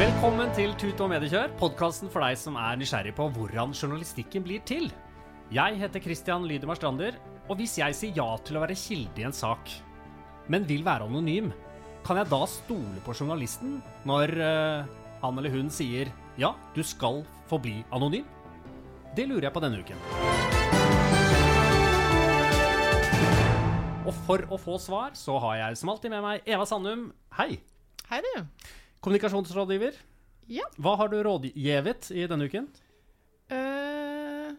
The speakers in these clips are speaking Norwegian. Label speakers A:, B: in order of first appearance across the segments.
A: Velkommen til Tut og Mediekjør, podkasten for deg som er nysgjerrig på hvordan journalistikken blir til. Jeg heter Christian Lydemar Strander, og hvis jeg sier ja til å være kilde i en sak, men vil være anonym, kan jeg da stole på journalisten når uh, han eller hun sier ja, du skal forbli anonym? Det lurer jeg på denne uken. Og for å få svar så har jeg som alltid med meg Eva Sandum. Hei.
B: Hei, du.
A: Kommunikasjonsrådgiver.
B: Ja.
A: Hva har du rådgivet i denne uken?
B: Eh,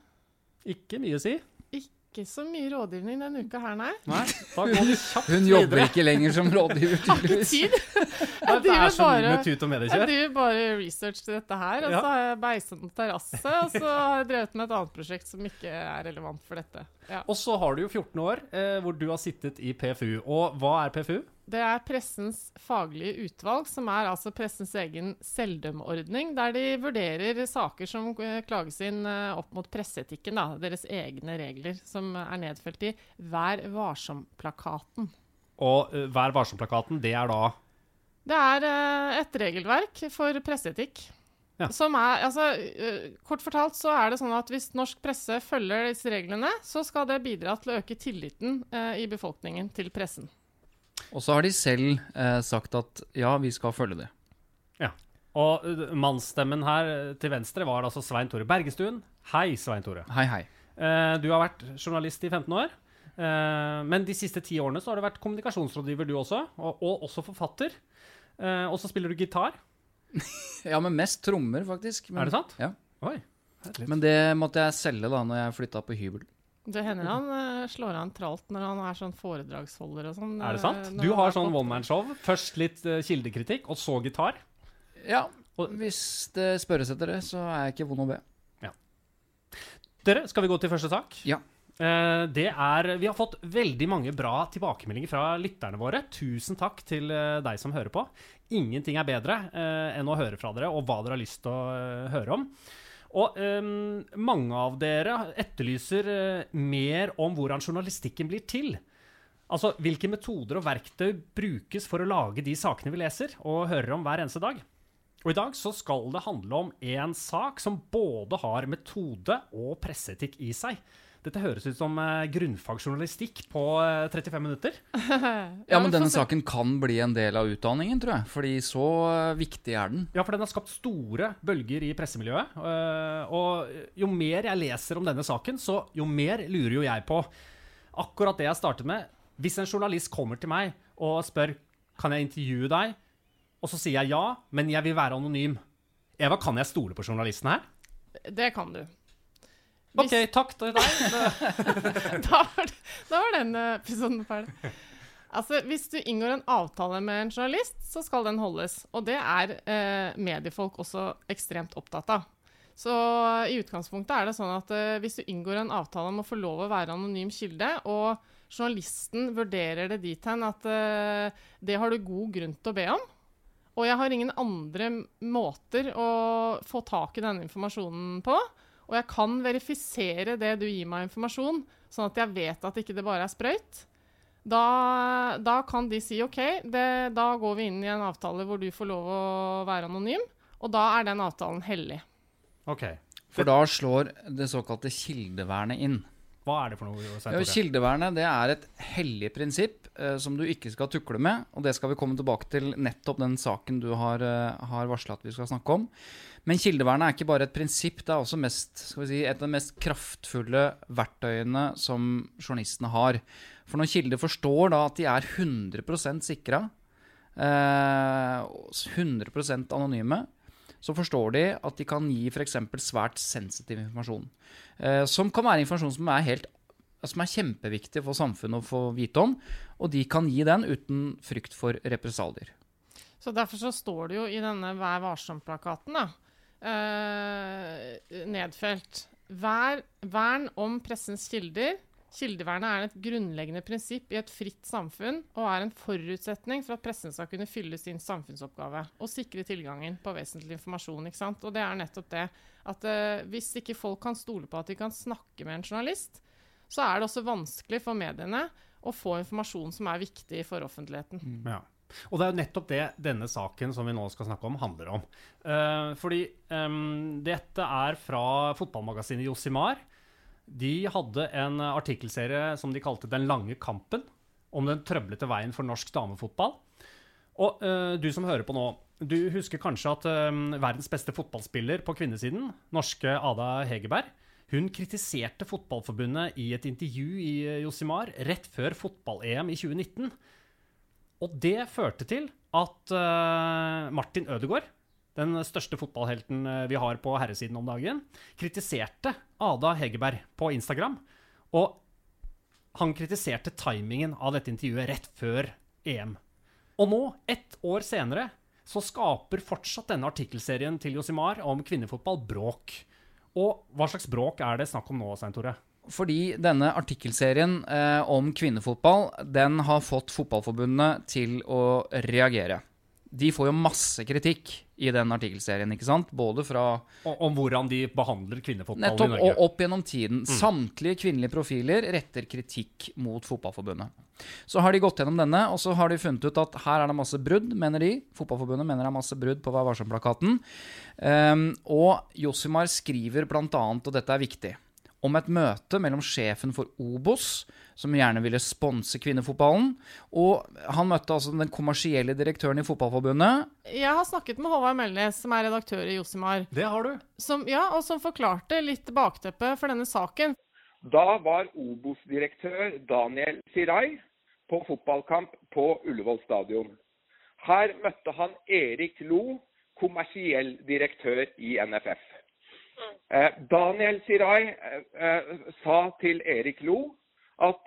A: Ikke mye å si.
B: ikke så mye rådgivning denne uka her, nei.
A: Nei, da går vi kjapt
C: Hun jobber
A: videre.
C: ikke lenger som rådgiver,
B: Har ikke
C: tydeligvis.
B: tid. Jeg
A: er
B: driver
A: så mye
B: bare,
A: med tut og
B: jeg
A: mediekjør.
B: driver bare research til dette her. Og
A: Ja.
B: så har jeg beisa en terrasse, og så har jeg drevet med et annet prosjekt som ikke er relevant for dette. Ja.
A: Og så har du jo 14 år eh, hvor du har sittet i PFU. Og hva er PFU?
B: Det er Pressens faglige utvalg, som er altså pressens egen selvdømmeordning, der de vurderer saker som eh, klages inn eh, opp mot presseetikken, da, deres egne regler, som er nedfelt i Vær varsom-plakaten.
A: Og eh, Vær varsom-plakaten, det er da
B: Det er et regelverk for presseetikk.
A: Ja.
B: Som er, altså, kort fortalt så er det sånn at hvis norsk presse følger disse reglene, så skal det bidra til å øke tilliten eh, i befolkningen til pressen.
C: Og så har de selv eh, sagt at ja, vi skal følge det.
A: Ja. Og eh, mannsstemmen her til venstre var altså Svein Tore Bergestuen. Hei, Svein Tore.
C: Hei, hei.
A: Eh, du har vært journalist i 15 år. Eh, men de siste ti årene så har du vært kommunikasjonsrådgiver, du også. Og, og også forfatter. Eh, og så spiller du gitar.
C: Ja, men mest trommer, faktisk. Men,
A: Er det sant?
C: Ja.
A: Oi. herlig.
C: Men det måtte jeg selge da når jeg flytta på hybel.
B: Det hender han eh, slår en tralt når han er sånn foredragsholder og sånn.
A: Er det
B: eh,
A: sant? Du har sånn one man-show. Først litt eh, kildekritikk, og så gitar.
C: Ja,
A: Og-
C: hvis det spørres etter det, så er jeg ikke vond å be. Ja.
A: Dere, skal vi gå til første sak?
C: Ja.
A: Eh, det er Vi har fått veldig mange bra tilbakemeldinger fra lytterne våre. Tusen takk til eh, deg som hører på. Ingenting er bedre eh, enn å høre fra dere og hva dere har lyst til å høre om. Og um, mange av dere etterlyser mer om hvordan journalistikken blir til. Altså hvilke metoder og verktøy brukes for å lage de sakene vi leser og hører om hver eneste dag. Og i dag så skal det handle om en sak som både har metode og presseetikk i seg. Dette høres ut som eh, grunnfagsjournalistikk på eh, 35 minutter.
C: Ja, men denne saken kan bli en del av utdanningen, tror jeg. Fordi så eh, viktig er den.
A: Ja, for den har skapt store bølger i pressemiljøet. eh, Og jo mer jeg leser om denne saken, så jo mer lurer jo jeg på akkurat det jeg startet med. Hvis en journalist kommer til meg og spør kan jeg intervjue deg, og så sier jeg ja, men jeg vil være anonym. Eva, kan jeg stole på journalisten her?
B: Det kan du.
A: OK, takk til deg.
B: da, var, den eh, episoden ferdig. Altså, Hvis du inngår en avtale med en journalist, så skal den holdes. Og det er eh, mediefolk også ekstremt opptatt av. Så i utgangspunktet er det sånn at eh, hvis du inngår en avtale om å få lov å være anonym kilde, og journalisten vurderer det dit hen at eh, det har du god grunn til å be om, og jeg har ingen andre måter å få tak i denne informasjonen på, og jeg kan verifisere det du gir meg informasjon, sånn at jeg vet at ikke det bare er sprøyt, da, da kan de si OK, det, da går vi inn i en avtale hvor du får lov å være anonym, og da er den avtalen hellig.
A: Ok.
C: For da slår det såkalte kildevernet inn.
A: Hva er det for noe?
C: Ja, kildevernet det er et hellig prinsipp eh, som du ikke skal tukle med. Og det skal vi komme tilbake til nettopp den saken du har, eh, har varsla at vi skal snakke om. Men kildevernet er ikke bare et prinsipp, det er også mest, si, et av de mest kraftfulle verktøyene som journalistene har. For når kilder forstår da at de er 100 sikra, eh, 100% anonyme, så forstår de at de kan gi f.eks. svært sensitiv informasjon. Eh, som kan være informasjon som er, helt, som er kjempeviktig for samfunnet å få vite om. Og de kan gi den uten frykt for represalier.
B: Så derfor så står det jo i denne Vær varsom-plakaten eh, nedfelt Vær, Vern om pressens kilder. Kildevernet er et grunnleggende prinsipp i et fritt samfunn og er en forutsetning for at pressen skal kunne fylle sin samfunnsoppgave og sikre tilgangen på vesentlig informasjon. ikke sant? Og det er nettopp det at eh, hvis ikke folk kan stole på at de kan snakke med en journalist, så er det også vanskelig for mediene å få informasjon som er viktig for offentligheten.
A: Ja. Og det er jo nettopp det denne saken som vi nå skal snakke om, handler om. Uh, fordi um, dette er fra fotballmagasinet Josimar. De hadde en artikkelserie som de kalte 'Den lange kampen', om den trøblete veien for norsk damefotball. Og uh, du som hører på nå, du husker kanskje at uh, verdens beste fotballspiller på kvinnesiden, norske Ada Hegerberg, hun kritiserte Fotballforbundet i et intervju i eh, Josimar rett før fotball-EM i 2019. Og det førte til at uh, Martin Ødegaard, den største fotballhelten eh, vi har på herresiden om dagen, kritiserte Ada Hegerberg på Instagram. Og han kritiserte timingen av dette intervjuet rett før EM. Og nå, ett år senere, så skaper fortsatt denne artikkelserien til Josimar om kvinnefotball bråk. Og hva slags bråk er det snakk om nå, Svein Tore?
C: Fordi denne artikkelserien eh, om kvinnefotball den har fått Fotballforbundet til å reagere. De får jo masse kritikk i den artikkelserien, ikke sant? Både fra
A: Og, om hvordan de behandler kvinnefotball
C: nettopp
A: i Norge.
C: og opp gjennom tiden. Samtlige kvinnelige profiler retter kritikk mot Fotballforbundet. Så har de gått gjennom denne, og så har de funnet ut at her er det masse brudd, mener de. Fotballforbundet mener det er masse brudd på Vær varsom-plakaten. Um, og Josimar skriver bl.a., og dette er viktig, om et møte mellom sjefen for Obos, som gjerne ville sponse kvinnefotballen, og han møtte altså den kommersielle direktøren i Fotballforbundet.
B: Jeg har snakket med Håvard Melnes, som er redaktør i Josimar,
A: Det har du.
B: som, ja, og som forklarte litt bakteppet for denne saken.
D: Da var Obos-direktør Daniel Sirai på fotballkamp på Ullevål stadion. Her møtte han Erik Lo, kommersiell direktør i NFF. Eh, Daniel Sirai eh, eh, sa til Erik Lo at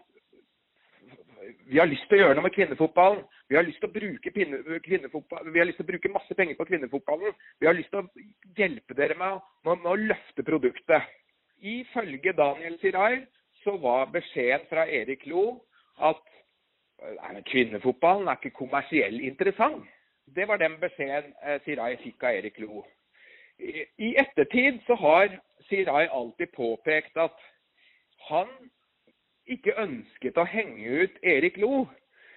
D: vi har lyst til å gjøre noe med kvinnefotballen. Vi har lyst til å bruke, til å bruke masse penger på kvinnefotballen. Vi har lyst til å hjelpe dere med, med, å løfte produktet. Ifølge Daniel Sirai så var beskjeden fra Erik Lo at kvinnefotballen er ikke kommersiell interessant. Det var den beskjeden Sirai fikk av Erik Lo. I, ettertid så har Sirai alltid påpekt at han ikke ønsket å henge ut Erik Lo,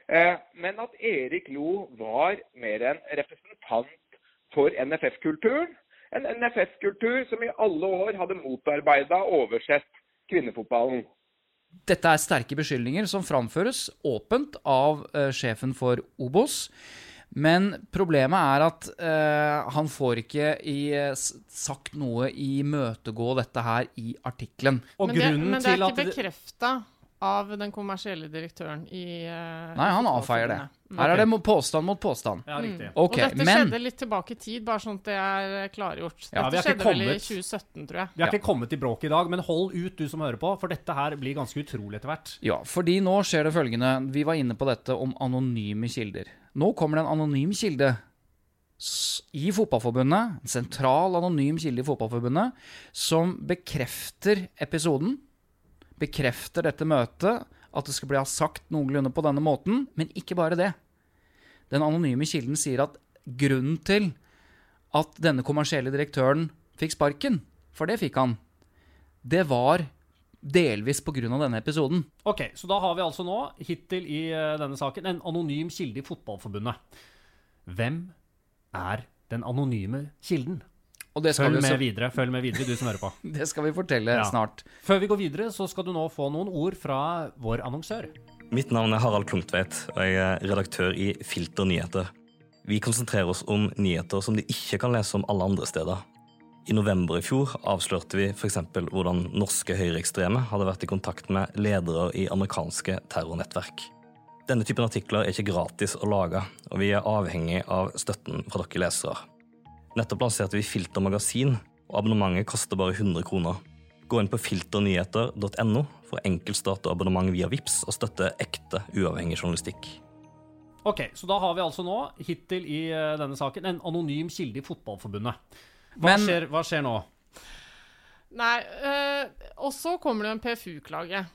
D: eh, men at Erik Lo var mer en representant for NFF-kulturen. En NFF-kultur som i alle år hadde motarbeida og oversett kvinnefotballen.
C: Dette er sterke beskyldninger som framføres åpent av eh, sjefen for Obos. Men problemet er at uh, han får ikke i, eh, sagt noe i imøtegå dette her i artikkelen.
B: Men, men det er
A: til
B: ikke bekrefta av den kommersielle direktøren i uh,
C: Nei, han avfeier det. Her er det påstand mot påstand.
A: Ja, riktig.
C: Okay,
B: og dette
C: men
B: skjedde litt tilbake i tid, bare sånn at det er klargjort.
A: Ja, vi
B: dette
A: ikke
B: skjedde vel i 2017, tror jeg.
A: Vi har ikke kommet i bråk i dag, men hold ut, du som hører på, for dette her blir ganske utrolig etter hvert.
C: Ja, fordi nå skjer det følgende. Vi var inne på dette om anonyme kilder. Nå kommer det en anonym kilde i Fotballforbundet, en sentral anonym kilde i Fotballforbundet, som bekrefter episoden, bekrefter dette møtet, at det skal bli sagt noenlunde på denne måten, men ikke bare det. Den anonyme kilden sier at grunnen til at denne kommersielle direktøren fikk sparken, for det fikk han, det var delvis av denne episoden.
A: Ok, så da har vi altså nå, hittil i eh, denne saken, en anonym kilde i Fotballforbundet. Hvem er den anonyme kilden?
C: Og det skal,
A: Følg
C: vi,
A: med
C: så,
A: videre, følg med videre, du som hører på.
C: det skal vi fortelle
A: Ja.
C: snart.
A: Før vi går videre, så skal du nå få noen ord fra vår annonsør.
E: Mitt navn er Harald Klungtveit, og jeg er redaktør i Filter nyheter. Vi konsentrerer oss om nyheter som de ikke kan lese om alle andre steder. I november i fjor avslørte vi f.eks. hvordan norske høyreekstreme hadde vært i kontakt med ledere i amerikanske terrornettverk. Denne typen artikler er ikke gratis å lage, og vi er avhengig av støtten fra dere lesere. Nettopp lanserte vi Filter magasin, og abonnementet koster bare 100 kroner. Gå inn på filternyheter.no for enkeltstart og abonnement via VIPS og støtte ekte, uavhengig journalistikk.
A: Ok, så da har vi altså nå, hittil i eh, denne saken, en anonym kilde i Fotballforbundet. Hva,
C: Men-
A: skjer, hva skjer nå?
B: Nei, øh, og så kommer det en PFU-klage.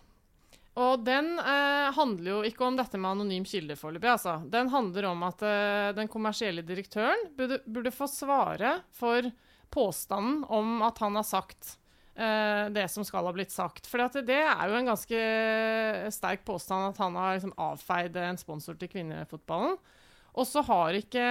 B: Og den eh, handler jo ikke om dette med anonym kilde foreløpig, altså. Den handler om at eh, den kommersielle direktøren burde, burde få svare for påstanden om at han har sagt eh, det som skal ha blitt sagt. For det er jo en ganske sterk påstand at han har liksom avfeid en sponsor til kvinnefotballen. Og så har ikke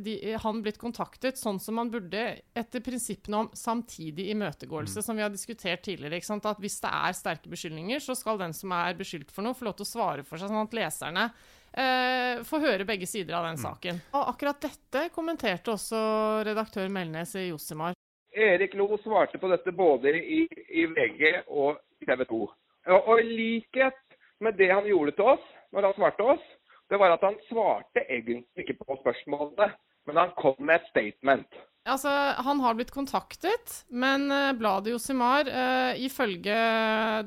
B: de, han blitt kontaktet sånn som han burde etter prinsippene om samtidig imøtegåelse, som vi har diskutert tidligere. ikke sant? At Hvis det er sterke beskyldninger, så skal den som er beskyldt for noe, få lov til å svare for seg, sånn at leserne eh, får høre begge sider av den saken. Og akkurat dette kommenterte også redaktør Melnes i Josimar.
D: Erik Lo svarte på dette både i, i VG og TV 2. Og, og i likhet med det han gjorde til oss når han svarte oss, det var at han svarte egentlig ikke på spørsmålene, men han kom med et statement.
B: Altså, Han har blitt kontaktet, men eh, bladet Josimar, eh, ifølge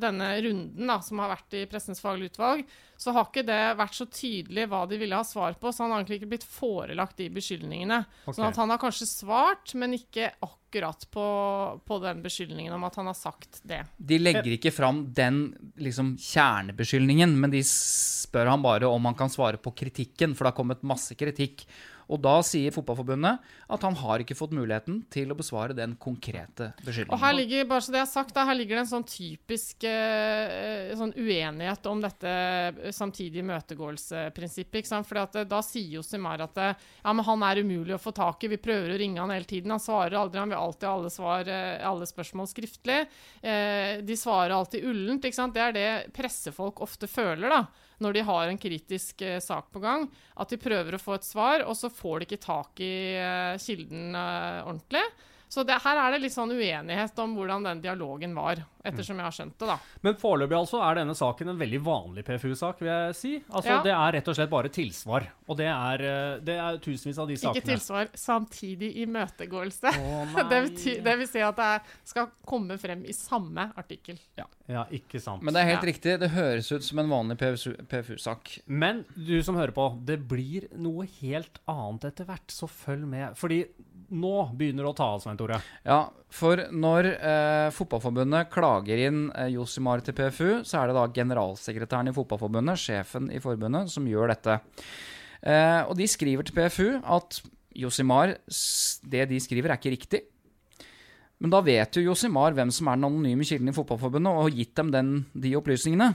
B: denne runden da, som har vært i Pressens faglige utvalg, så har ikke det vært så tydelig hva de ville ha svar på, så han har egentlig ikke blitt forelagt de beskyldningene.
A: Okay.
B: Sånn at han har kanskje svart, men ikke akkurat på, på den beskyldningen om at han har sagt det.
C: De legger ikke fram den liksom, kjernebeskyldningen, men de spør han bare om han kan svare på kritikken, for det har kommet masse kritikk. Og da sier Fotballforbundet at han har ikke fått muligheten til å besvare den konkrete beskyldningen.
B: Og her ligger bare så det er sagt, her ligger det en sånn typisk eh, sånn uenighet om dette eh, samtidig imøtegåelsesprinsippet. at eh, Da sier jo Simar at ja, men han er umulig å få tak i, vi prøver å ringe han hele tiden. Han svarer aldri, han vil alltid ha alle, alle spørsmål skriftlig. De svarer alltid ullent. ikke sant? Det er det pressefolk ofte føler da, når de har en kritisk eh, sak på gang. At de prøver å få et svar, og så får de ikke tak i eh, kilden eh, ordentlig. Så det, her er det litt sånn uenighet om hvordan den dialogen var, ettersom jeg har skjønt det, da.
A: Men foreløpig altså er denne saken en veldig vanlig PFU-sak, vil jeg si. Altså,
B: Ja.
A: Det er rett og slett bare tilsvar. Og det er, eh, det er tusenvis av de sakene.
B: Ikke tilsvar, samtidig imøtegåelse.
A: Å,
B: det, betyr, det vil si at det er, skal komme frem i samme artikkel.
A: Ja, ikke sant.
C: Men det er helt
B: Ja.
C: riktig. Det høres ut som en vanlig PFU-sak.
A: Men du som hører på, det blir noe helt annet etter hvert, så følg med. Fordi nå begynner det å ta av, Svein Tore.
C: Ja, for når eh, Fotballforbundet klager inn eh, Josimar til PFU, så er det da generalsekretæren i Fotballforbundet, sjefen i forbundet, som gjør dette. Eh, og de skriver til PFU at Josimar, det de skriver, er ikke riktig. Men da vet jo Josimar hvem som er den anonyme kilden i Fotballforbundet, og har gitt dem den, de opplysningene.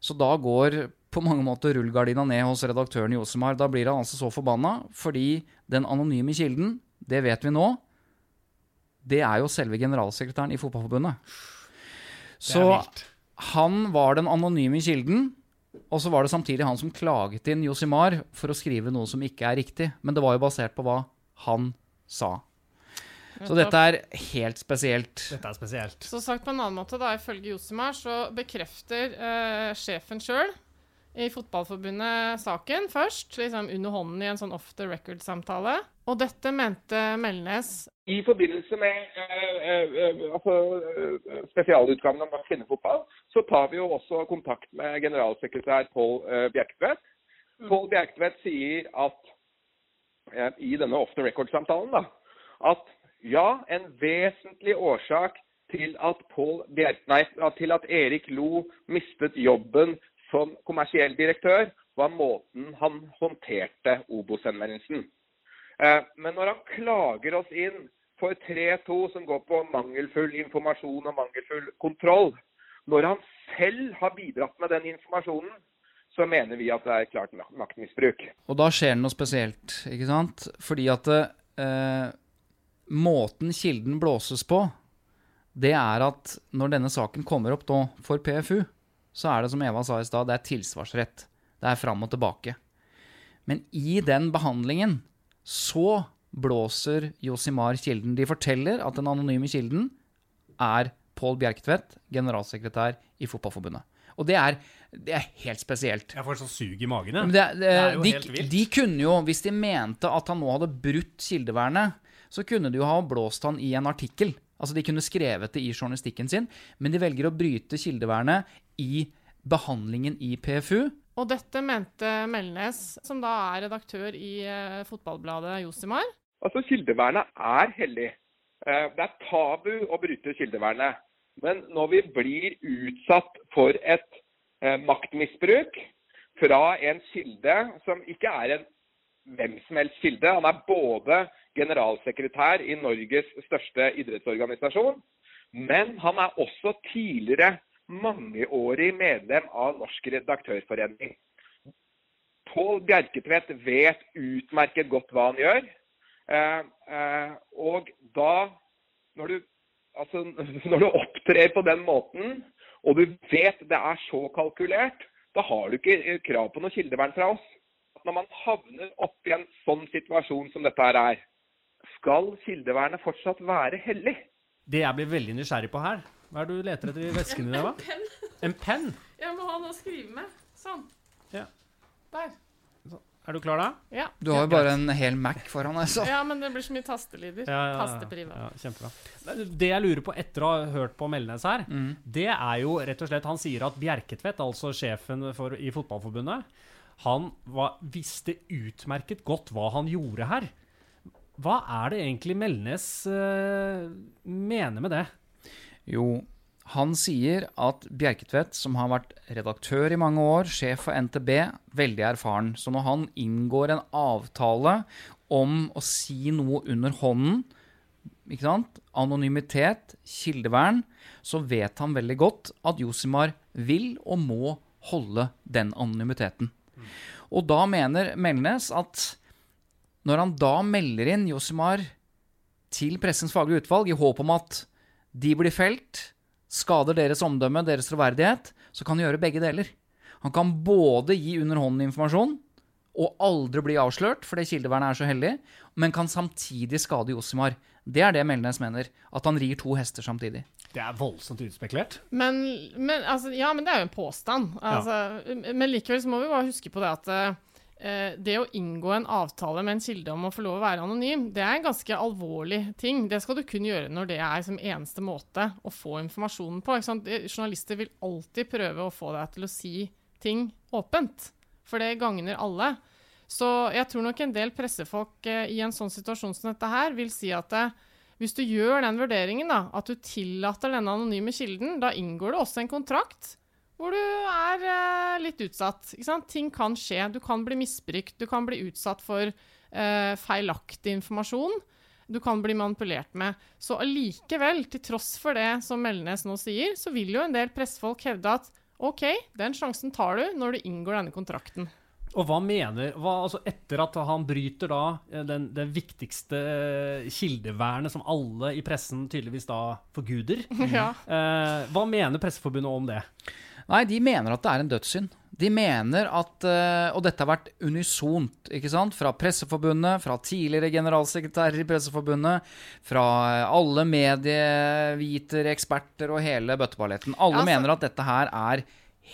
C: Så da går på mange måter rullegardina ned hos redaktøren Josimar. Da blir han altså så forbanna, fordi den anonyme kilden, det vet vi nå, det er jo selve generalsekretæren i Fotballforbundet. Så han var den anonyme kilden, og så var det samtidig han som klaget inn Josimar for å skrive noe som ikke er riktig. Men det var jo basert på hva han sa. Så dette er helt spesielt.
A: Dette er spesielt.
B: Så sagt på en annen måte, da, ifølge Josimar, så bekrefter eh, sjefen sjøl i Fotballforbundet saken først, liksom under hånden i en sånn off the record-samtale. Og dette mente Melnes
D: I forbindelse med eh, eh, eh, altså, eh, spesialutgaven om kvinnefotball, så tar vi jo også kontakt med generalsekretær Pål eh, Bjerktvedt. Pål Bjerktvedt sier at eh, i denne off the record-samtalen da, at ja, en vesentlig årsak til at, Paul Bjer nei, til at Erik Lo mistet jobben som kommersiell direktør, var måten han håndterte Obos-henvendelsen. Eh, Men når han klager oss inn for 3-2 som går på mangelfull informasjon og mangelfull kontroll, når han selv har bidratt med den informasjonen, så mener vi at det er klart maktmisbruk.
C: Og da skjer det noe spesielt, ikke sant? Fordi at eh, måten kilden blåses på, det er at når denne saken kommer opp nå for PFU, så er det som Eva sa i stad, det er tilsvarsrett. Det er fram og tilbake. Men i den behandlingen så blåser Josimar kilden. De forteller at den anonyme kilden er Pål Bjerketvedt, generalsekretær i Fotballforbundet. Og det er, det er helt spesielt.
A: Jeg får sånn sug i magen. jeg.
C: Det, det, det,
A: er jo
C: de,
A: helt vilt.
C: de kunne jo, hvis de mente at han nå hadde brutt kildevernet, så kunne de jo ha blåst han i en artikkel. Altså De kunne skrevet det i journalistikken sin, men de velger å bryte kildevernet i behandlingen i PFU.
B: Og dette mente Melnes, som da er redaktør i eh, fotballbladet Josimar.
D: Altså, Kildevernet er hellig. Eh, Det er tabu å bryte kildevernet. Men når vi blir utsatt for et eh, maktmisbruk fra en kilde som ikke er en hvem som helst kilde Han er både generalsekretær i Norges største idrettsorganisasjon, men han er også tidligere mangeårig medlem av Norsk redaktørforening. Pål Bjerketvedt vet utmerket godt hva han gjør. Eh, eh, og da, når du, altså, når du opptrer på den måten, og du vet det er så kalkulert, da har du ikke eh, krav på noe kildevern fra oss. Når man havner opp i en sånn situasjon som dette her er, skal kildevernet fortsatt være hellig?
A: Det jeg blir veldig nysgjerrig på her Hva er det du leter etter i vesken din? En
B: penn.
A: En penn?
B: Jeg må ha noe å skrive med. Sånn.
A: Ja.
B: Der.
A: Er du klar da?
B: Ja.
C: Du har jo bare en hel Mac foran deg, så.
B: ja, men det blir så mye tastelyder.
A: Ja, ja, ja.
B: Tasteprivat.
A: Ja, kjempebra. Det jeg lurer på etter å ha hørt på Melnes her,
C: Mm.
A: det er jo rett og slett Han sier at Bjerketvedt, altså sjefen for, i Fotballforbundet, han var, visste utmerket godt hva han gjorde her. Hva er det egentlig Melnes uh, mener med det?
C: Jo, han sier at Bjerketvedt, som har vært redaktør i mange år, sjef for NTB, veldig erfaren. Så når han inngår en avtale om å si noe under hånden, ikke sant? anonymitet, kildevern, så vet han veldig godt at Josimar vil og må holde den anonymiteten. Og da mener Melnes at når han da melder inn Josimar til Pressens faglige utvalg i håp om at de blir felt, skader deres omdømme, deres troverdighet, så kan han gjøre begge deler. Han kan både gi underhånden informasjon og aldri bli avslørt fordi kildevernet er så heldig, men kan samtidig skade Josimar. Det er det Melnes mener. At han rir to hester samtidig.
A: Det er voldsomt utspekulert.
B: Men, men, altså, ja, men det er jo en påstand. Altså, Men likevel så må vi bare huske på det at eh, det å inngå en avtale med en kilde om å få lov å være anonym, det er en ganske alvorlig ting. Det skal du kun gjøre når det er som eneste måte å få informasjonen på. Sant? Journalister vil alltid prøve å få deg til å si ting åpent, for det gagner alle. Så jeg tror nok en del pressefolk eh, i en sånn situasjon som dette her vil si at eh, hvis du gjør den vurderingen, da, at du tillater denne anonyme kilden, da inngår det også en kontrakt hvor du er eh, litt utsatt. Ting kan skje. Du kan bli misbrukt. Du kan bli utsatt for eh, feilaktig informasjon. Du kan bli manipulert med. Så allikevel, til tross for det som Melnes nå sier, så vil jo en del pressefolk hevde at OK, den sjansen tar du når du inngår denne kontrakten.
A: Og hva mener hva, altså Etter at han bryter da den, den, viktigste eh, kildevernet som alle i pressen tydeligvis da forguder,
B: ja.
A: eh, hva mener Presseforbundet om det?
C: Nei, de mener at det er en dødssynd. De mener at eh, Og dette har vært unisont, ikke sant? Fra Presseforbundet, fra tidligere generalsekretærer i Presseforbundet, fra eh, alle medieviter, eksperter og hele bøtteballetten. Alle
B: Altså-
C: mener at dette her er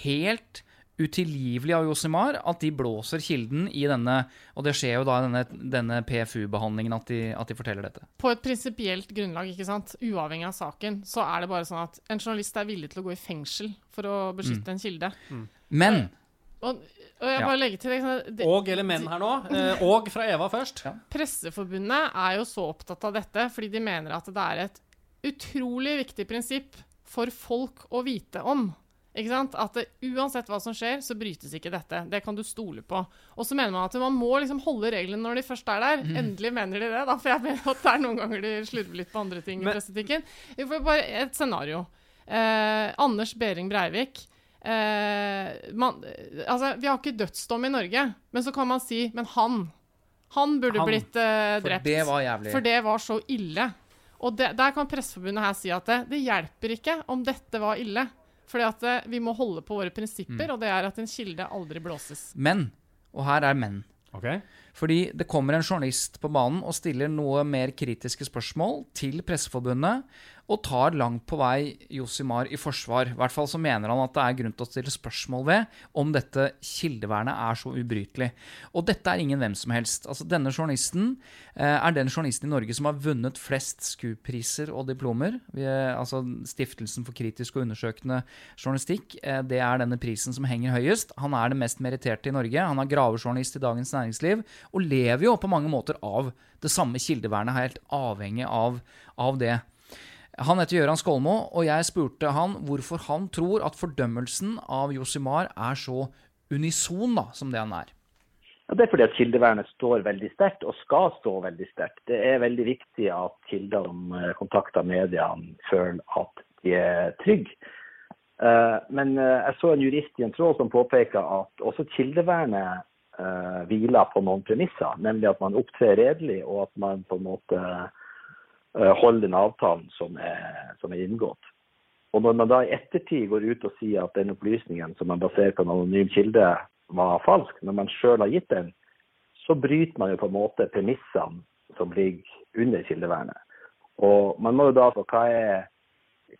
C: helt utilgivelig av Josimar at de blåser kilden i denne Og det skjer jo da i denne, denne PFU-behandlingen at, de- at de forteller dette.
B: På et prinsipielt grunnlag, ikke sant? uavhengig av saken, så er det bare sånn at en journalist er villig til å gå i fengsel for å beskytte en kilde.
C: Men
B: Og, og jeg
C: Ja.
B: bare legger til ikke det,
A: Og eller menn her nå. Eh, og fra Eva først.
B: Presseforbundet er jo så opptatt av dette fordi de mener at det er et utrolig viktig prinsipp for folk å vite om. Ikke sant? At det, uansett hva som skjer, så brytes ikke dette. Det kan du stole på. Og så mener man at man må liksom holde reglene når de først er der. Endelig mener de det, da, for jeg mener at det er noen ganger de slurver litt på andre ting
A: Men-
B: i pressetikken. Vi får bare et scenario. Eh, Anders Behring Breivik. Eh, man, altså, vi har ikke dødsdom i Norge, men så kan man si Men han Han burde
C: Han.
B: blitt eh,
C: For
B: drept.
C: det var jævlig.
B: For det var så ille. Og det, der kan Presseforbundet her si at det, det hjelper ikke om dette var ille. Fordi at eh, vi må holde på våre
C: Mm.
B: prinsipper, og det er at en kilde aldri blåses.
C: Men, og her er men.
A: Ok.
C: Fordi det kommer en journalist på banen og stiller noe mer kritiske spørsmål til Presseforbundet, og tar langt på vei Josimar i forsvar. I hvert fall så mener han at det er grunn til å stille spørsmål ved om dette kildevernet er så ubrytelig. Og dette er ingen hvem som helst. Altså Denne journalisten eh, er den journalisten i Norge som har vunnet flest SKU-priser og diplomer. Er- altså Stiftelsen for kritisk og undersøkende journalistikk. Eh, det er denne prisen som henger høyest. Han er den mest meritterte i Norge. Han er gravejournalist i Dagens Næringsliv og lever jo på mange måter av det samme kildevernet, er helt avhengig av, av det. Han heter Gøran Skolmo, og jeg spurte han hvorfor han tror at fordømmelsen av Josimar er så unison da, som det han er.
F: Ja, det er fordi at kildevernet står veldig sterkt, og skal stå veldig sterkt. Det er veldig viktig at kilder eh, kontakter mediene, føler at de er trygge. Eh, Men eh, jeg så en jurist i en tråd som påpeker at også kildevernet hviler på noen premisser. Nemlig at man opptrer redelig, og at man på en måte eh, holder den avtalen som er, som er inngått. Og når man da i ettertid går ut og sier at den opplysningen som man baserer på en anonym kilde, var falsk, når man sjøl har gitt den, så bryter man jo på en måte premissene som ligger under kildevernet. Og man må jo da få hva er,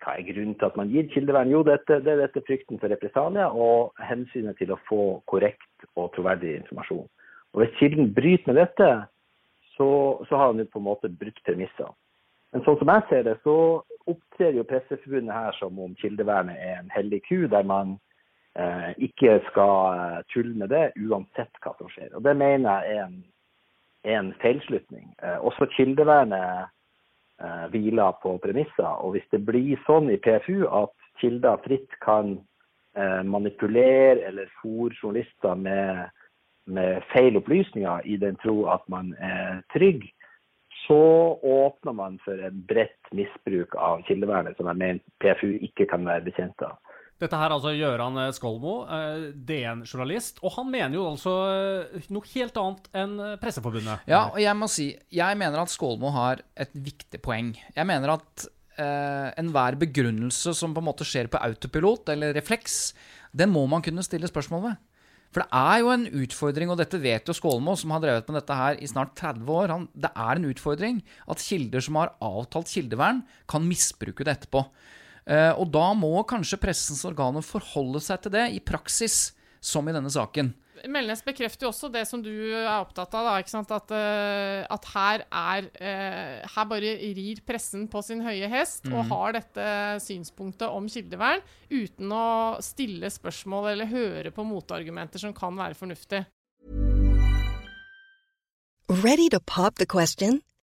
F: hva er grunnen til at man gir kildevern? Jo, dette, det er dette frykten for represalier og hensynet til å få korrekt og troverdig informasjon. Og Hvis kilden bryter med dette, så, så har han jo på en måte brutt premissene. Men sånn som jeg ser det, så opptrer jo Presseforbundet her som om kildevernet er en hellig ku, der man eh, ikke skal eh, tulle med det uansett hva som skjer. Og Det mener jeg er en, en feilslutning. Eh, også kildevernet eh, hviler på premisser. Og hvis det blir sånn i PFU at kilder fritt kan eh, manipulere eller fòre journalister med, med feil opplysninger i den tro at man er trygg, så åpner man for en bredt misbruk av kildevernet, som jeg mener PFU ikke kan være bekjent av.
A: Dette her er altså Gøran eh, Skolmo, eh, DN-journalist, og han mener jo altså eh, noe helt annet enn Presseforbundet.
C: Ja, og jeg må si, jeg mener at Skålmo har et viktig poeng. Jeg mener at eh, enhver begrunnelse som på en måte skjer på autopilot eller refleks, den må man kunne stille spørsmål ved. For det er jo en utfordring, og dette vet jo Skålmo, som har drevet med dette her i snart 30 år. Han, det er en utfordring at kilder som har avtalt kildevern, kan misbruke det etterpå. Eh, og da må kanskje pressens organer forholde seg til det i praksis, som i denne saken.
B: Melnes bekrefter jo også det som du er opptatt av, da, ikke sant? At, eh, at her er eh, Her bare rir pressen på sin høye hest og
C: Mhm.
B: har dette synspunktet om kildevern uten å stille spørsmål eller høre på motargumenter som kan være fornuftig.
G: Ready to pop the question?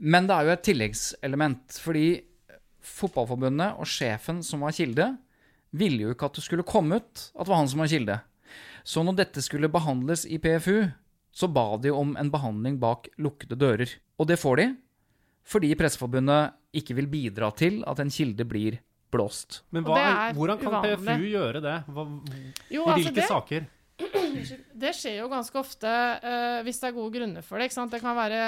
C: Men det er jo et tilleggselement, fordi Fotballforbundet og sjefen som var kilde, ville jo ikke at det skulle komme ut at det var han som var kilde. Så når dette skulle behandles i PFU, så ba de om en behandling bak lukkede dører. Og det får de, fordi Presseforbundet ikke vil bidra til at en kilde blir blåst.
A: Men hva, hvordan kan
B: uvanlig.
A: PFU gjøre det? Hva,
B: Jo,
A: I
B: altså
A: hvilke
B: det-
A: saker?
B: Det skjer jo ganske ofte uh, hvis det er gode grunner for det. ikke sant? Det kan være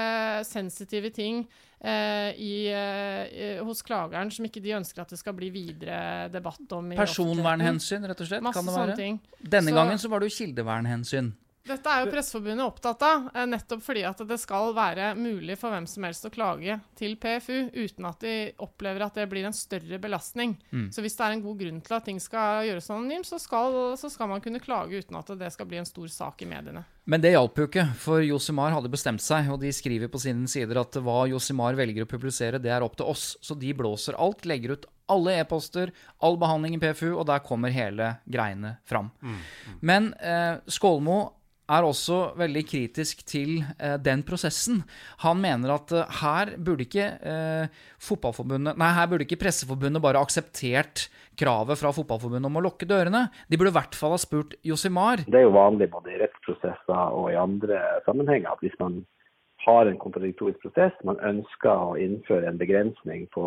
B: sensitive ting uh, i, uh, hos klageren som ikke de ønsker at det skal bli videre debatt om.
C: Personvernhensyn, rett og slett,
B: Masse
C: kan det
B: sånne ting.
C: Denne
B: Så-
C: gangen så var det jo kildevernhensyn.
B: Dette er jo Presseforbundet opptatt av, eh, nettopp fordi at det skal være mulig for hvem som helst å klage til PFU uten at de opplever at det blir en større belastning.
C: Mm.
B: Så hvis det er en god grunn til at ting skal gjøres anonymt, så skal, så skal man kunne klage uten at det skal bli en stor sak i mediene.
C: Men det hjalp jo ikke, for Josimar hadde bestemt seg, og de skriver på sine sider at hva Josimar velger å publisere, det er opp til oss. Så de blåser alt, legger ut alle e-poster, all behandling i PFU, og der kommer hele greiene fram. Men eh, Skålmo er også veldig kritisk til eh, den prosessen. Han mener at eh, her burde ikke eh, fotballforbundet Nei, her burde ikke Presseforbundet bare akseptert kravet fra Fotballforbundet om å lukke dørene. De burde i hvert fall ha spurt Josimar.
F: Det er jo vanlig både i rettsprosesser og i andre sammenhenger at hvis man har en kontradiktorisk prosess, man ønsker å innføre en begrensning på,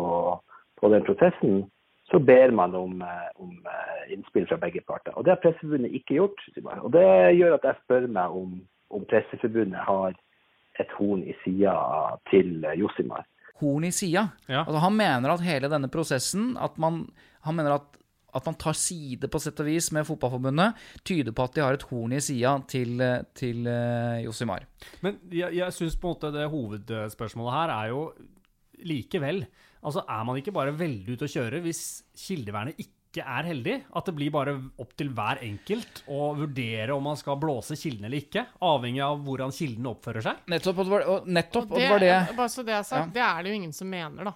F: på den prosessen, så ber man om, eh, om eh, innspill fra begge parter. Og Det har Presseforbundet ikke gjort. Og Det gjør at jeg spør meg om, om Presseforbundet har et horn i sida til eh, Josimar.
C: horn i sida.
A: Ja.
C: Altså, han mener at hele denne prosessen at man, Han mener at, at man tar side på sett og vis med Fotballforbundet, tyder på at de har et horn i sida til, til uh, Josimar.
A: Men jeg, jeg syns på en måte det hovedspørsmålet her er jo likevel Altså, er man ikke bare veldig ute å kjøre hvis kildevernet ikke er heldig? At det blir bare opp til hver enkelt å vurdere om man skal blåse kilden eller ikke? Avhengig av hvordan kilden oppfører seg?
C: Nettopp, og det var, nettopp, og
B: det,
C: det var det
B: Bare så det er sagt,
C: Ja.
B: det er det jo ingen som mener, da.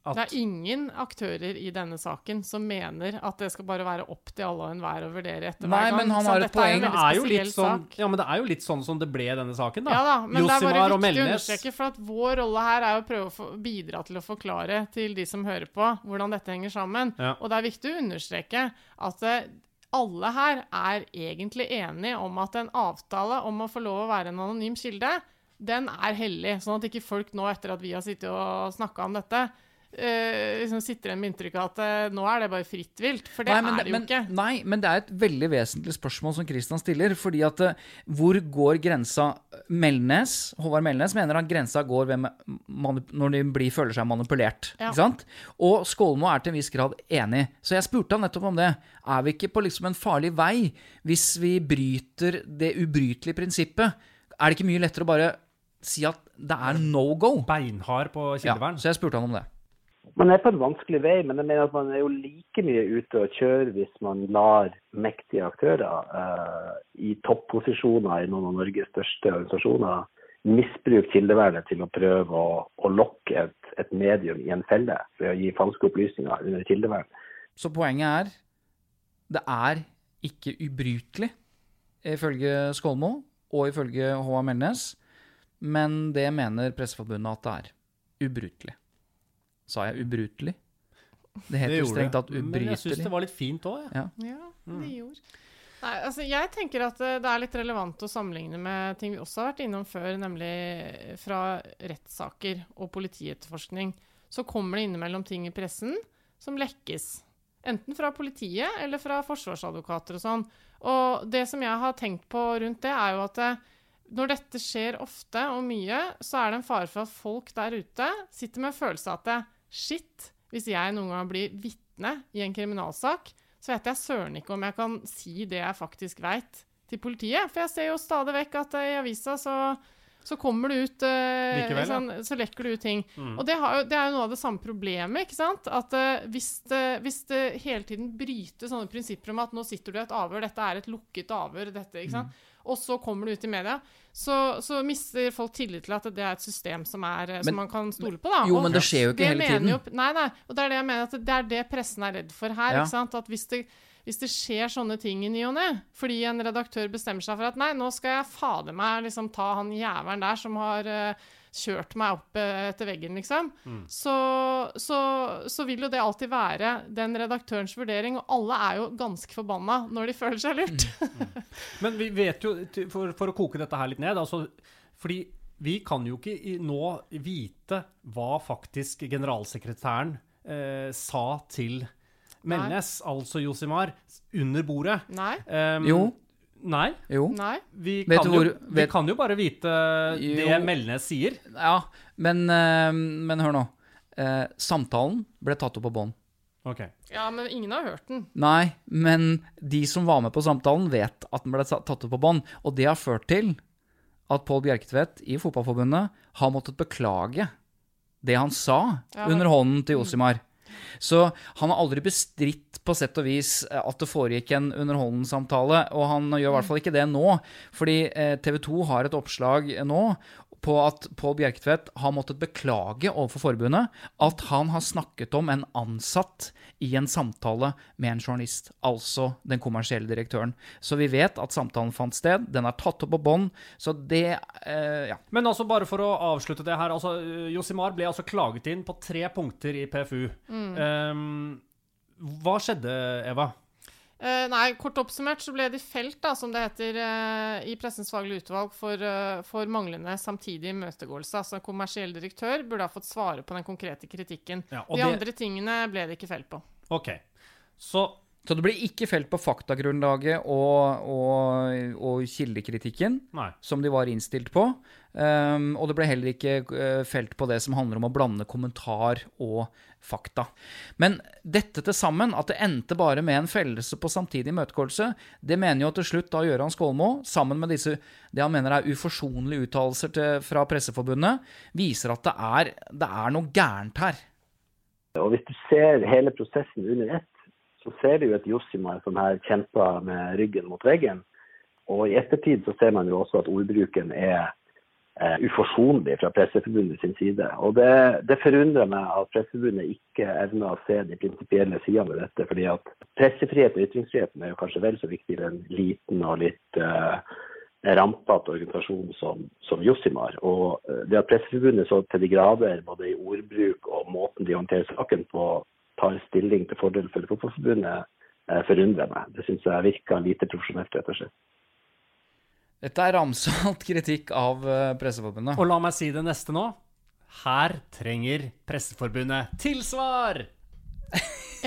B: Det er ingen aktører i denne saken som mener at det skal bare være opp til alle og enhver å vurdere etter
C: Nei,
B: hver gang.
C: men han har et poeng.
B: er
A: er jo litt sånn, ja, men det er jo litt sånn som det ble i denne saken, da.
B: Ja da, men det er bare viktig å understreke, for at vår rolle her er å prøve å få, bidra til å forklare til de som hører på, hvordan dette henger sammen.
A: Ja.
B: Og det er viktig å understreke at eh, alle her er egentlig enige om at en avtale om å få lov å være en anonym kilde, den er hellig. Sånn at ikke folk nå, etter at vi har sittet og snakka om dette, eh, liksom sitter igjen med inntrykk av at uh, nå er det bare fritt vilt. For det
C: men,
B: er det jo
C: men,
B: ikke.
C: Nei, men det er et veldig vesentlig spørsmål som Kristian stiller. fordi at uh, hvor går grensa Melnes, Håvard Melnes mener at grensa går ved når de blir, føler seg manipulert.
B: Ja.
C: ikke sant? Og Skålmo er til en viss grad enig. Så jeg spurte han nettopp om det. Er vi ikke på liksom en farlig vei hvis vi bryter det ubrytelige prinsippet? Er det ikke mye lettere å bare si at det er no go?
A: Beinhard på
C: Ja,
A: kildevern.
C: så jeg spurte han om det.
F: Man er på en vanskelig vei, men jeg mener at man er jo like mye ute og kjører hvis man lar mektige aktører eh, i topposisjoner i noen av Norges største organisasjoner misbruke kildevernet til å prøve å, å lokke et, et medium i en felle ved å gi falske opplysninger under kildevern.
C: Så poenget er det er ikke ubrytelig, ifølge Skålmo og ifølge H.A. Melnes, men det mener Presseforbundet at det er. Ubrutelig. Sa jeg ubrutelig? Det heter jo strengt tatt ubrytelig.
A: Men jeg syns det var litt fint òg, jeg.
C: Ja.
B: Ja, det gjorde. Nei, altså jeg tenker at eh, det er litt relevant å sammenligne med ting vi også har vært innom før, nemlig fra rettssaker og politietterforskning. Så kommer det innimellom ting i pressen som lekkes. Enten fra politiet eller fra forsvarsadvokater og sånn. Og det som jeg har tenkt på rundt det, er jo at eh, når dette skjer ofte og mye, så er det en fare for at folk der ute sitter med en følelse av at det, shit, hvis jeg noen gang blir vitne i en kriminalsak, så vet jeg søren ikke om jeg kan si det jeg faktisk veit, til politiet. For jeg ser jo stadig vekk at eh, i avisa så, så kommer det ut uh,
A: Likevel,
B: sånn, Så lekker det ut ting.
A: Mm.
B: Og det, har det er jo noe av det samme problemet. ikke sant? At uh, hvis, det, hvis det hele tiden bryter sånne prinsipper om at nå sitter du i et avhør, dette er et lukket avhør, dette, ikke sant? Og så kommer det ut i media, så, så mister folk tillit til at det er et system som, er, men, som man kan stole på. da.
C: Jo,
B: Og
C: men det skjer jo ikke hele tiden.
B: Jo, nei, nei, og det er det jeg mener at det er det pressen er redd for her.
C: Ja.
B: ikke sant? At hvis det, hvis det skjer sånne ting i ny og ne, fordi en redaktør bestemmer seg for at nei, nå skal jeg fader meg liksom ta han jævelen der som har eh, kjørt meg opp eh, etter veggen, liksom, så, så, så vil jo det alltid være den redaktørens vurdering, og alle er jo ganske forbanna når de føler seg lurt.
A: Men vi vet jo, for, for å koke dette her litt ned altså, Fordi vi kan jo ikke nå vite hva faktisk generalsekretæren eh, sa til Melnes, altså Josimar, under bordet.
B: Nei.
A: Um,
C: Jo.
A: Nei.
C: Jo.
B: Nei.
A: Vi
C: Vet
A: kan,
C: hvor,
A: jo, vi
C: vet-
A: kan jo bare vite det
C: Jo.
A: Melnes sier.
C: Ja, men, eh, men hør nå. Eh, samtalen ble tatt opp på bånd.
A: Ok.
B: Ja, men ingen har hørt den.
C: Nei, men de som var med på samtalen, vet at den ble tatt opp på bånd. Og det har ført til at Pål Bjerketvedt i Fotballforbundet har måttet beklage det han sa
B: Ja.
C: under hånden til Josimar. Så han har aldri bestridt på sett og vis eh, at det foregikk en underholdningssamtale, og han gjør i hvert fall ikke det nå. Fordi TV 2 har et oppslag nå på at Pål Bjerketvedt har måttet beklage overfor forbundet at han har snakket om en ansatt i en samtale med en journalist, altså den kommersielle direktøren. Så vi vet at samtalen fant sted, den er tatt opp på bånd, så det eh, Ja.
A: Men altså, bare for å avslutte det her. altså, Josimar ble altså klaget inn på tre punkter i PFU. Ehm, hva skjedde, Eva?
B: Eh, nei, kort oppsummert så ble de felt, da, som det heter, uh, i Pressens faglige utvalg for, uh, for manglende samtidig imøtegåelse. Altså kommersiell direktør burde ha fått svare på den konkrete kritikken.
A: Ja, og
B: de
A: det-
B: andre tingene ble det ikke felt på.
A: OK. Så
C: Så det blir ikke felt på faktagrunnlaget og, og, og kildekritikken,
A: Nei.
C: som de var innstilt på. Um, og det ble heller ikke eh, felt på det som handler om å blande kommentar og fakta. Men dette til sammen, at det endte bare med en fellelse på samtidig imøtegåelse, det mener jo til slutt da Gøran Skålmo, sammen med disse det han mener er uforsonlige uttalelser fra Presseforbundet, viser at det er, det er noe gærent her.
F: Og hvis du ser hele prosessen under ett, så ser du jo et Josimar som her kjemper med ryggen mot veggen. Og i ettertid så ser man jo også at ordbruken er eh, uforsonlig fra Presseforbundet sin side. Og det, det forundrer meg at Presseforbundet ikke evner å se de prinsipielle sidene ved dette. fordi at pressefrihet og ytringsfriheten er jo kanskje vel så viktig i en liten og litt eh, rampete organisasjon som, som Josimar. Og eh, det at Presseforbundet så til de grader, både i ordbruk og måten de håndterer saken på, tar stilling til fordel for Fotballforbundet, eh, forundrer meg. Det syns jeg virker lite profesjonelt, rett og slett.
C: Dette er ramsalt kritikk av eh, Presseforbundet.
A: Og la meg si det neste nå. Her trenger Presseforbundet tilsvar!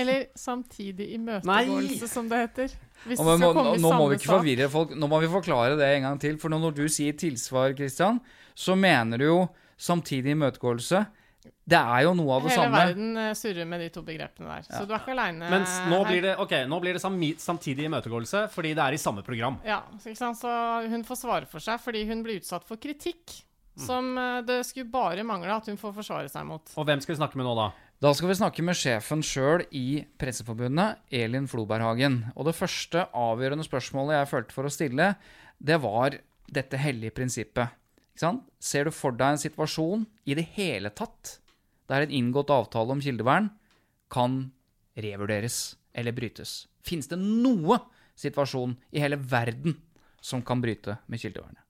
B: Eller samtidig imøtegåelse, som det heter. Hvis
C: Og
B: det
C: må,
B: skal komme
C: nå må vi ikke forvirre folk. Nå må vi forklare det en gang til. For når du sier tilsvar, Kristian, så mener du jo samtidig imøtegåelse. Det er jo noe av det
B: Hele
C: samme.
B: verden eh, surrer med de to begrepene der. Så du er ikke aleine
A: Men nå blir det, okay, nå blir det samtidig imøtegåelse fordi det er i samme program.
B: Ja, så ikke sant? så hun får svare for seg fordi hun blir utsatt for kritikk.
C: Mm.
B: Som eh, det skulle bare mangle at hun får forsvare seg mot.
A: Og hvem skal vi snakke med nå, da?
C: Da skal vi snakke med sjefen sjøl i Presseforbundet, Elin Floberghagen. Og det første avgjørende spørsmålet jeg følte for å stille, det var dette hellige prinsippet. Ser du for deg en situasjon i det hele tatt der en inngått avtale om kildevern kan revurderes eller brytes? Fins det noe situasjon i hele verden som kan bryte med kildevernet?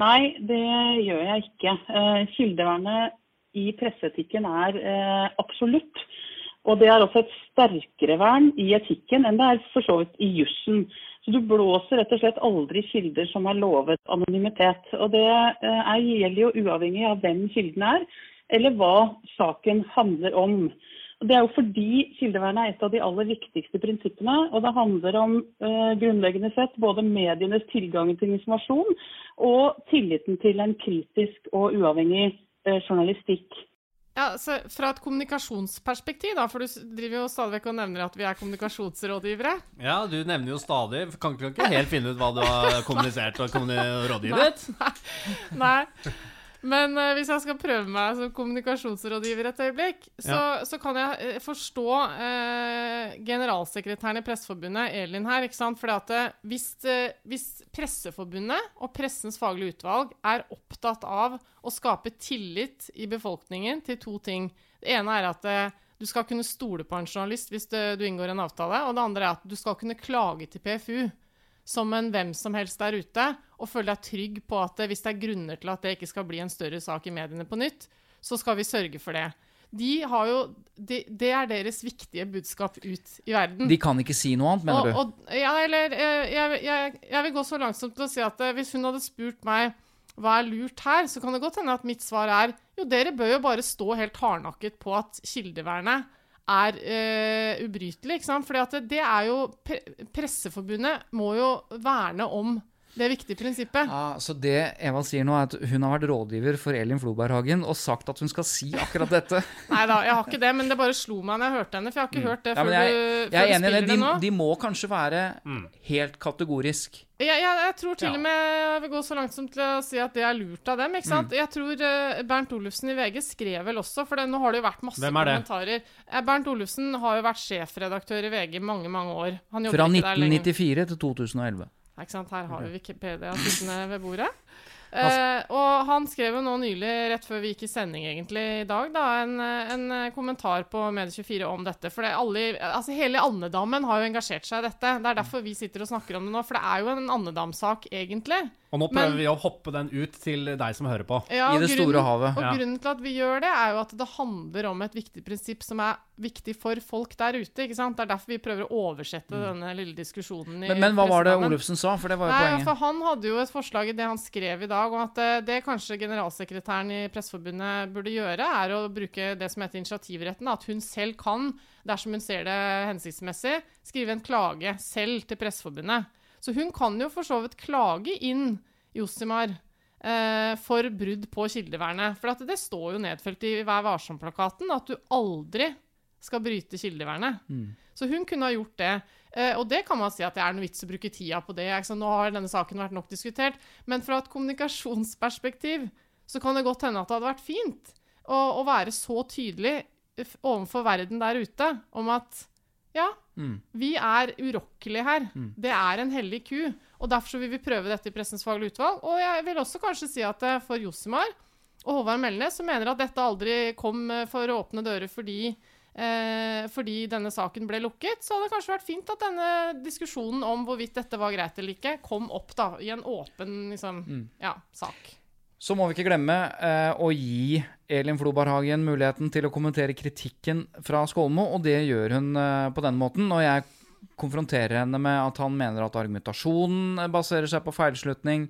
H: Nei, det gjør jeg ikke. Eh, Kildevernet i presseetikken er eh, absolutt. Og det er også et sterkere vern i etikken enn det er for så vidt i jussen. Så du blåser rett og slett aldri kilder som har lovet anonymitet. Og det eh, er, gjelder jo uavhengig av hvem kilden er, eller hva saken handler om. Det er jo fordi kildevernet er et av de aller viktigste prinsippene. Og det handler om eh, grunnleggende sett både medienes tilgang til informasjon og tilliten til en kritisk og uavhengig eh, journalistikk.
B: Ja, så Fra et kommunikasjonsperspektiv, da, for du driver jo stadig vekk og nevner at vi er kommunikasjonsrådgivere.
A: Ja, du nevner jo stadig Kan ikke helt finne ut hva du har kommunisert og kommuni- rådgivet?
B: Nei. Men uh, hvis jeg skal prøve meg som kommunikasjonsrådgiver et øyeblikk, så, så kan jeg eh, forstå uh, generalsekretæren i Presseforbundet, Elin her. ikke sant? Fordi at uh, hvis, hvis Presseforbundet og Pressens faglige utvalg er opptatt av å skape tillit i befolkningen til to ting Det ene er at du skal kunne stole på en journalist hvis du, du inngår en avtale. Og det andre er at du skal kunne klage til PFU som en hvem som helst der ute, og føle deg trygg på at hvis det er grunner til at det ikke skal bli en større sak i mediene på nytt, så skal vi sørge for det. De har jo, de, det er deres viktige budskap ut i verden.
C: De kan ikke si noe annet, mener
B: og,
C: du?
B: Og, ja, eller eh, jeg, jeg, jeg vil gå så langt som til å si at eh, hvis hun hadde spurt meg hva er lurt her, så kan det godt hende at mitt svar er jo, dere bør jo bare stå helt hardnakket på at kildevernet er uh, ubrytelig. ikke sant? Fordi det, det er jo pre Presseforbundet må jo verne om Det viktige prinsippet.
C: Ja, så det Eva sier nå, er at hun har vært rådgiver for Elin Floberghagen og sagt at hun skal si akkurat dette.
B: Nei da, jeg har ikke det, men det bare slo meg når jeg hørte henne. For jeg har ikke hørt det
C: Mm. Ja,
B: før,
C: jeg,
B: du,
C: jeg
B: før
C: er
B: du
C: enig i det.
B: spiller
C: De,
B: det nå.
C: de må kanskje være
A: Mm.
C: helt kategorisk.
B: Jeg, jeg, jeg tror til
C: Ja.
B: og med jeg vil gå så langt som til å si at det er lurt av dem. ikke sant?
C: Mm.
B: Jeg tror eh, Bernt Olufsen i VG skrev vel også, for det, nå har det jo vært masse
A: Hvem er det?
B: kommentarer. Bernt Olufsen har jo vært sjefredaktør i VG i mange, mange år.
C: Fra
B: ikke der
C: 1994 til 2011.
B: Ikke sant? Her har vi Wikipedia sittende ved bordet. Eh, og han skrev jo nå nylig, rett før vi gikk i sending egentlig i dag, da, en, en kommentar på Medie24 om dette. For det alle, altså hele andedammen har jo engasjert seg i dette. Det er derfor vi sitter og snakker om det nå, for det er jo en andedamsak, egentlig.
A: Og nå prøver
B: Men-
A: vi å hoppe den ut til deg som hører på.
B: Ja, og grunnen- Og
A: Ja.
B: grunnen til at vi gjør det, er jo at det handler om et viktig prinsipp som er viktig for folk der ute. ikke sant? Det er derfor vi prøver å oversette denne lille diskusjonen i
C: Men, men hva var det. Olufsen sa? For det var jo
B: Nei,
C: poenget.
B: for Han hadde jo et forslag i det han skrev i dag, om at eh, det kanskje generalsekretæren i Presseforbundet burde gjøre, er å bruke det som heter initiativretten. At hun selv kan, dersom hun ser det hensiktsmessig, skrive en klage selv til Presseforbundet. Så hun kan jo for så vidt klage inn Josimar eh, for brudd på kildevernet. For det står jo nedfelt i Vær varsom-plakaten at du aldri skal bryte kildevernet.
C: Mm.
B: Så hun kunne ha gjort det. Eh, og det kan man si at det er noe vits å bruke tida på det. Nå har denne saken vært nok diskutert. Men fra et kommunikasjonsperspektiv så kan det godt hende at det hadde vært fint å, å være så tydelig overfor verden der ute om at ja,
C: Mm.
B: vi er urokkelige her.
C: Mm.
B: Det er en hellig ku. Og derfor vil vi prøve dette i Pressens faglige utvalg. Og jeg vil også kanskje si at eh, for Josimar og Håvard Melnes, som mener at dette aldri kom for for åpne dører fordi Eh, fordi denne saken ble lukket, så hadde det kanskje vært fint at denne diskusjonen om hvorvidt dette var greit eller ikke, kom opp da, i en åpen liksom,
C: Mm.
B: ja, sak.
C: Så må vi ikke glemme eh, å gi Elin Floberghagen muligheten til å kommentere kritikken fra Skolmo, og det gjør hun eh, på den måten. Og jeg konfronterer henne med at han mener at argumentasjonen baserer seg på feilslutning,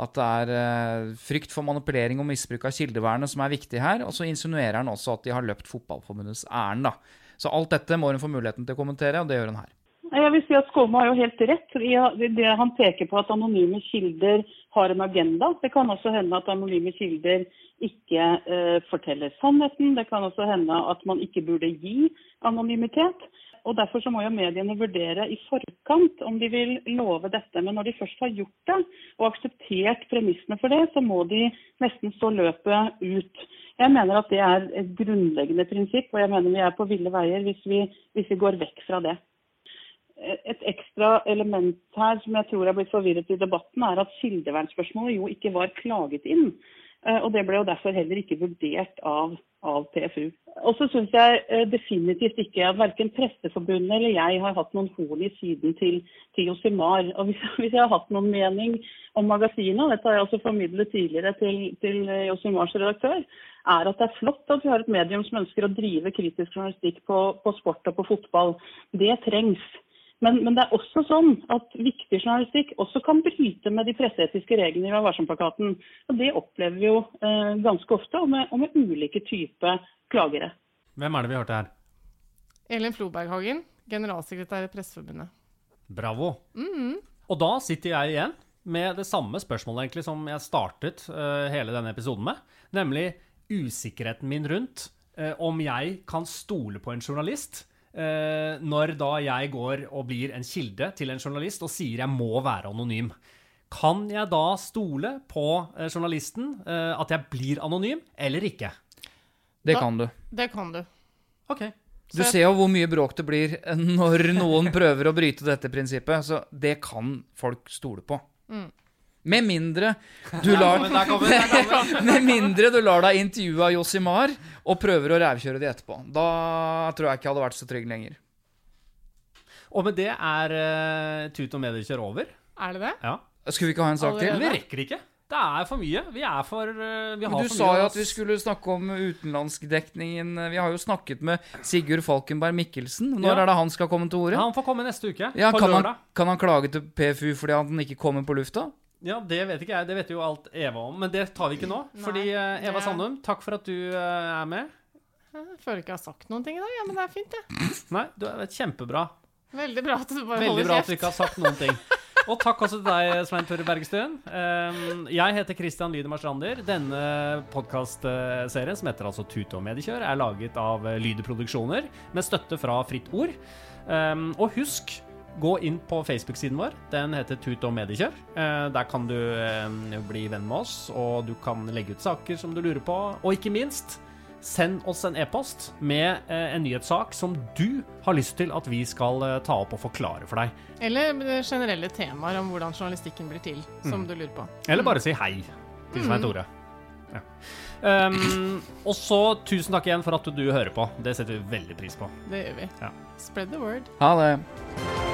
C: at det er eh, frykt for manipulering og misbruk av kildevernet som er viktig her, og så insinuerer han også at de har løpt Fotballforbundets ærend. Så alt dette må hun få muligheten til å kommentere, og det gjør hun her.
H: Jeg vil si at Skolmo har jo helt rett i det han peker på at anonyme kilder har en agenda. Det kan også hende at anonyme kilder ikke eh, forteller sannheten. Det kan også hende at man ikke burde gi anonymitet. Og Derfor så må jo mediene vurdere i forkant om de vil love dette. Men når de først har gjort det og akseptert premissene for det, så må de nesten stå løpet ut. Jeg mener at det er et grunnleggende prinsipp, og jeg mener vi er på ville veier hvis vi, hvis vi går vekk fra det. Et ekstra element her som jeg tror er blitt forvirret i debatten, er at kildevernspørsmålet jo ikke var klaget inn. Eh, Og det ble jo derfor heller ikke vurdert av, av PFU. Og så syns jeg eh, definitivt ikke at verken Presseforbundet eller jeg har hatt noen horn i siden til, til Josimar. Og hvis, hvis jeg har hatt noen mening om magasinet, og dette har jeg også formidlet tidligere til, til Josimars redaktør, er at det er flott at vi har et medium som ønsker å drive kritisk journalistikk på, på sport og på fotball. Det trengs. Men, men det er også sånn at viktig journalistikk også kan bryte med de presseetiske reglene i Vær varsom-plakaten. Og det opplever vi jo eh, ganske ofte, og med, og med ulike typer klagere.
A: Hvem er det vi hørte her?
B: Elin Floberghagen, generalsekretær i Presseforbundet.
A: Bravo.
B: Mhm.
A: Og da sitter jeg igjen med det samme spørsmålet egentlig som jeg startet uh, hele denne episoden med, nemlig usikkerheten min rundt uh, om jeg kan stole på en journalist når da jeg går og blir en kilde til en journalist og sier jeg må være anonym. Kan jeg da stole på eh, journalisten, eh, at jeg blir anonym, eller ikke?
C: Det kan du.
B: Det kan du.
A: Ok.
C: Du ser jo hvor mye bråk det blir når noen prøver å bryte dette prinsippet. Så det kan folk stole på.
B: Mm.
C: Med mindre du
A: Der
C: lar
A: kommer- der kommer- der kommer.
C: Med mindre du lar deg intervjue av Josimar og prøver å rævkjøre de etterpå. Da tror jeg ikke jeg hadde vært så trygg lenger.
A: Og med det er uh, tut og mediekjør over.
B: Er det det?
A: Ja.
C: Skulle vi ikke ha en sak til?
A: Vi rekker ikke. Det er for mye. Vi er for uh, vi har
C: Men du
A: for
C: sa
A: mye
C: jo at vi skulle snakke om utenlandskdekningen. Vi har jo snakket med Sigurd Falkenberg Mikkelsen. Når
A: Ja.
C: er det han skal komme til orde?
A: Han får komme neste uke.
C: Ja,
A: på
C: kan, han, kan han klage til PFU fordi han ikke kommer på lufta?
A: Ja, Det vet ikke jeg. Det vet jo alt Eva om. Men det tar vi ikke nå. Fordi uh, Eva
B: det-
A: Sandum, takk for at du uh, er med.
B: Jeg føler ikke jeg har sagt noen ting i dag, ja, men det er fint, det.
A: Nei, du er kjempebra.
B: Veldig bra at du bare
A: Veldig
B: holder
A: bra at
B: kjeft.
A: du ikke har sagt noen ting. Og takk også til deg, Svein Tore Bergstuen. Um, jeg heter Christian Lydemar Strander. Denne podkastserien, som heter altså Tute og mediekjør, er laget av Lydeproduksjoner med støtte fra Fritt Ord. Um, og husk Gå inn på Facebook-siden vår. Den heter Tut og mediekjør. Eh, der kan du eh, bli venn med oss, og du kan legge ut saker som du lurer på. Og ikke minst, send oss en e-post med eh, en nyhetssak som du har lyst til at vi skal ta opp og forklare for deg.
B: Eller generelle temaer om hvordan journalistikken blir til, som
A: Mm.
B: du lurer på.
A: Eller bare si hei til Svein
B: Mm.
A: Tore. Ja. Um, og så tusen takk igjen for at du hører på. Det setter vi veldig pris på.
B: Det gjør vi.
A: Ja.
B: Spread the word.
C: Ha det.